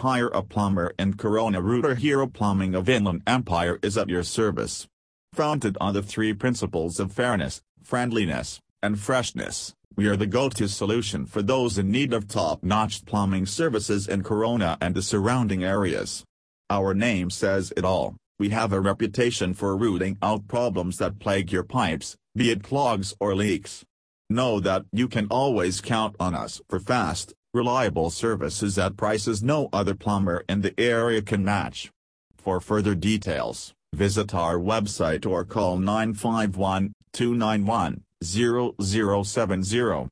Hire a plumber in Corona Rooter Hero Plumbing of Inland Empire is at your service. Founded on the three principles of fairness, friendliness, and freshness, we are the go-to solution for those in need of top-notch plumbing services in Corona and the surrounding areas. Our name says it all, we have a reputation for rooting out problems that plague your pipes, be it clogs or leaks. Know that you can always count on us for fast, reliable services at prices no other plumber in the area can match. For further details, visit our website or call 951 291 0070.